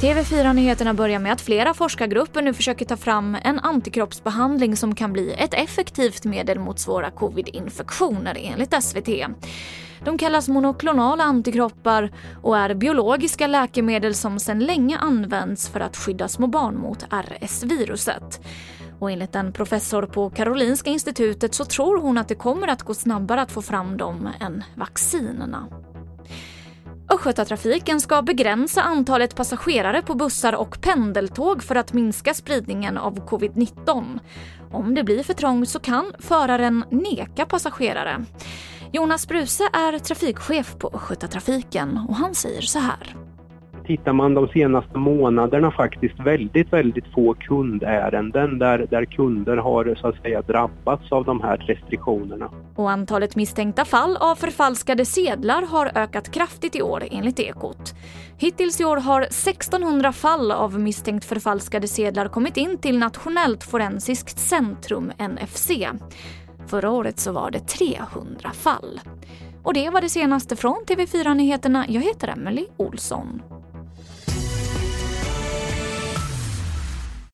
TV4-nyheterna börjar med att flera forskargrupper nu försöker ta fram en antikroppsbehandling som kan bli ett effektivt medel mot svåra covid-infektioner enligt SVT. De kallas monoklonala antikroppar och är biologiska läkemedel som sedan länge används för att skydda små barn mot RS-viruset. Och enligt en professor på Karolinska institutet så tror hon att det kommer att gå snabbare att få fram dem än vaccinerna. Östgötatrafiken ska begränsa antalet passagerare på bussar och pendeltåg för att minska spridningen av covid-19. Om det blir för trångt så kan föraren neka passagerare. Jonas Bruse är trafikchef på Östgötatrafiken och han säger så här tittar man de senaste månaderna faktiskt väldigt, väldigt få kundärenden där, där kunder har så att säga drabbats av de här restriktionerna. Och antalet misstänkta fall av förfalskade sedlar har ökat kraftigt i år enligt Ekot. Hittills i år har 1600 fall av misstänkt förfalskade sedlar kommit in till Nationellt forensiskt centrum, NFC. Förra året så var det 300 fall. Och det var det senaste från TV4 Nyheterna. Jag heter Emily Olsson.